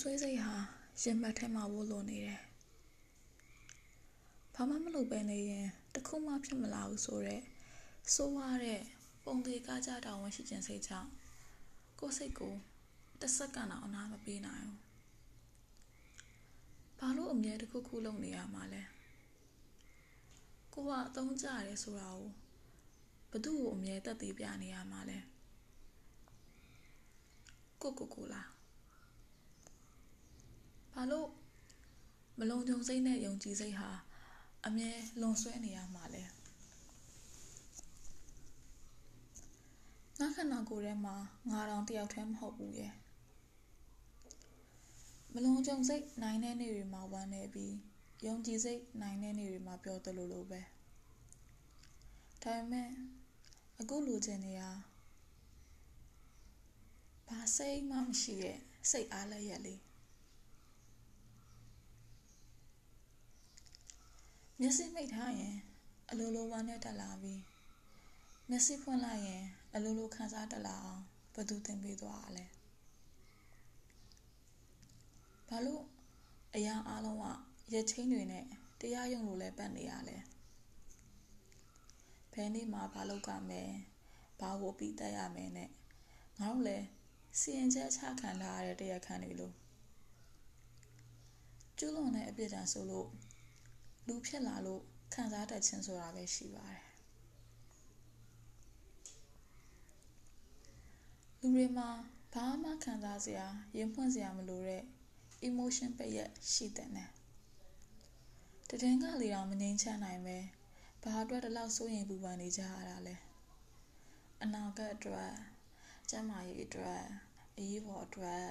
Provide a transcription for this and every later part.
ဆွေးစိတ်ဟာရင်ဘတ်ထဲမှာဝိုးလို့နေတယ်ဘာမှမလုပ်ပဲနေရင်တခုမှဖြစ်မလာဘူးဆိုတော့ဆိုးရတဲ့ပုံသေးကားကြတောင်းဝင်ရှိခြင်းစိတ်ကြောင့်ကိုယ်စိတ်ကိုတစ်စက္ကန့်တော့အနာမပေးနိုင်ဘူးဘာလို့အမြဲတခုခုလုပ်နေရမှာလဲကိုကအသုံးကြရဲဆိုတာကိုဘသူ့ကိုအမြဲတက်သေးပြနေရမှာလဲကိုကိုကိုလား ဘာလို့မလုံခြုံစိတ်နဲ့ယုံကြည်စိတ်ဟာအမြဲလွန်ဆွဲနေရမှာလဲငါခန္ဓာကိုယ်ထဲမှာငါတောင်တယောက်တည်းမဟုတ်ဘူးရဲ့မလုံခြုံစိတ်နိုင်တဲ့နေ့တွေမှာဝမ်းနေပြီးယုံကြည်စိတ်နိုင်တဲ့နေ့တွေမှာပြောသလိုလိုပဲဒါပေမဲ့အခုလူချင်းတွေကဘာစိတ်မှမရှိရဲ့စိတ်အားလည်းရက်လေး မျက်စိမိတ်ထားရင်အလိုလိုဝမ်းနဲ့တက်လာပြီးမျက်စိဖွင့်လိုက်ရင်အလိုလိုခံစားတက်လာအောင်ဘယ်သူသင်ပေးသွားလဲဘာလို့အရာအလုံးကရက်ချင်းတွေနဲ့တရားရုံလိုလဲပတ်နေရလဲဘယ်နေ့မှဘာလုပ်ကမယ်ဘာကိုပြီးတတ်ရမယ်နဲ့ငါတို့လည်းစီရင်ချက်ချခံလာရတဲ့တရားခံတွေလို့ကျူးလွန်တဲ့အပြစ်ဒဏ်ဆိုလို့ လူဖြစ်လာလို့ခံစားတတ်ခြင်းဆိုတာပဲရှိပါတယ်လူတွေမှာဘာမှခံစားစရာရင်ဖွင့်စရာမလိုတဲ့ emotion ပဲရရှိတဲ့နဲ့တည်င်းကလေတော့မငြိမ်းချမ်းနိုင်ပဲဘာအတွက်တလောက်စိုးရင်ပူပန်နေကြရတာလဲအနာဂတ်အတွက်ကျန်းမာရေးအတွက်အရေးပေါ်အတွက်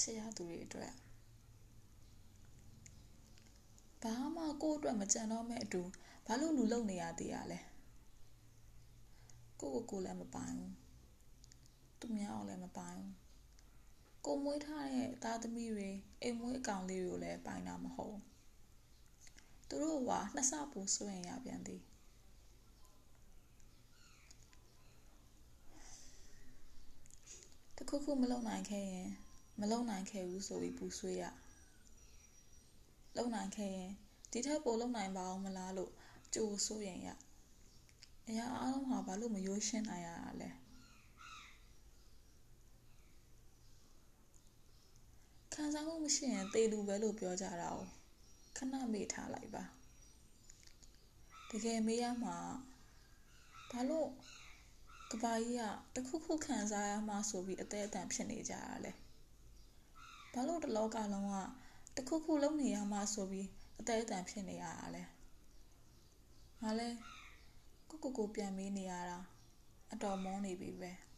ချစ်ရသူတွေအတွက်ဘာမှ ကိုယ့်အတွက်မကြံတော့မဲ့အတူဘာလို့လူလုံနေရသေးရလဲကိုကိုကိုလည်းမပိုင်ဘူးသူများအောင်လည်းမပိုင်ဘူးကိုမွေးထားတဲ့သားသမီးတွေအိမ်မွေးအကောင်လေးတွေကိုလည်းပိုင်တာမဟုတ်သူတို့ကနှစ်ဆပူဆွရင်ရပြန်သည်တခုခုမလုံနိုင်ခဲ့ရင်မလုံနိုင်ခဲ့ဘူးဆိုပြီးပူဆွေးရလုံနိုင်ခဲ့ရင် ဒီထက်ပိုလုံနိုင်ပါအောင်မလားလို့ကြိုးဆိုရင်ရအရာအားလုံးဟာဘာလို့မရိုးရှင်းနိုင်ရတာလဲခံစားမှုမရှိရင်တေလူပဲလို့ပြောကြတာ哦ခဏမေ့ထားလိုက်ပါတကယ်မေးရမှာဘာလို့ကဘာကြီးကတခုခုခံစားရမှဆိုပြီးအသေးအတန်ဖြစ်နေကြတာလဲဘာလို့တလောကလုံးကတခုခုလုံးနေရမှဆိုပြီး အသေးအတန်ဖြစ်နေရတာလဲငါလဲကိုကိုကိုပြန်မေးနေရတာအတော်မောနေပြီပဲ။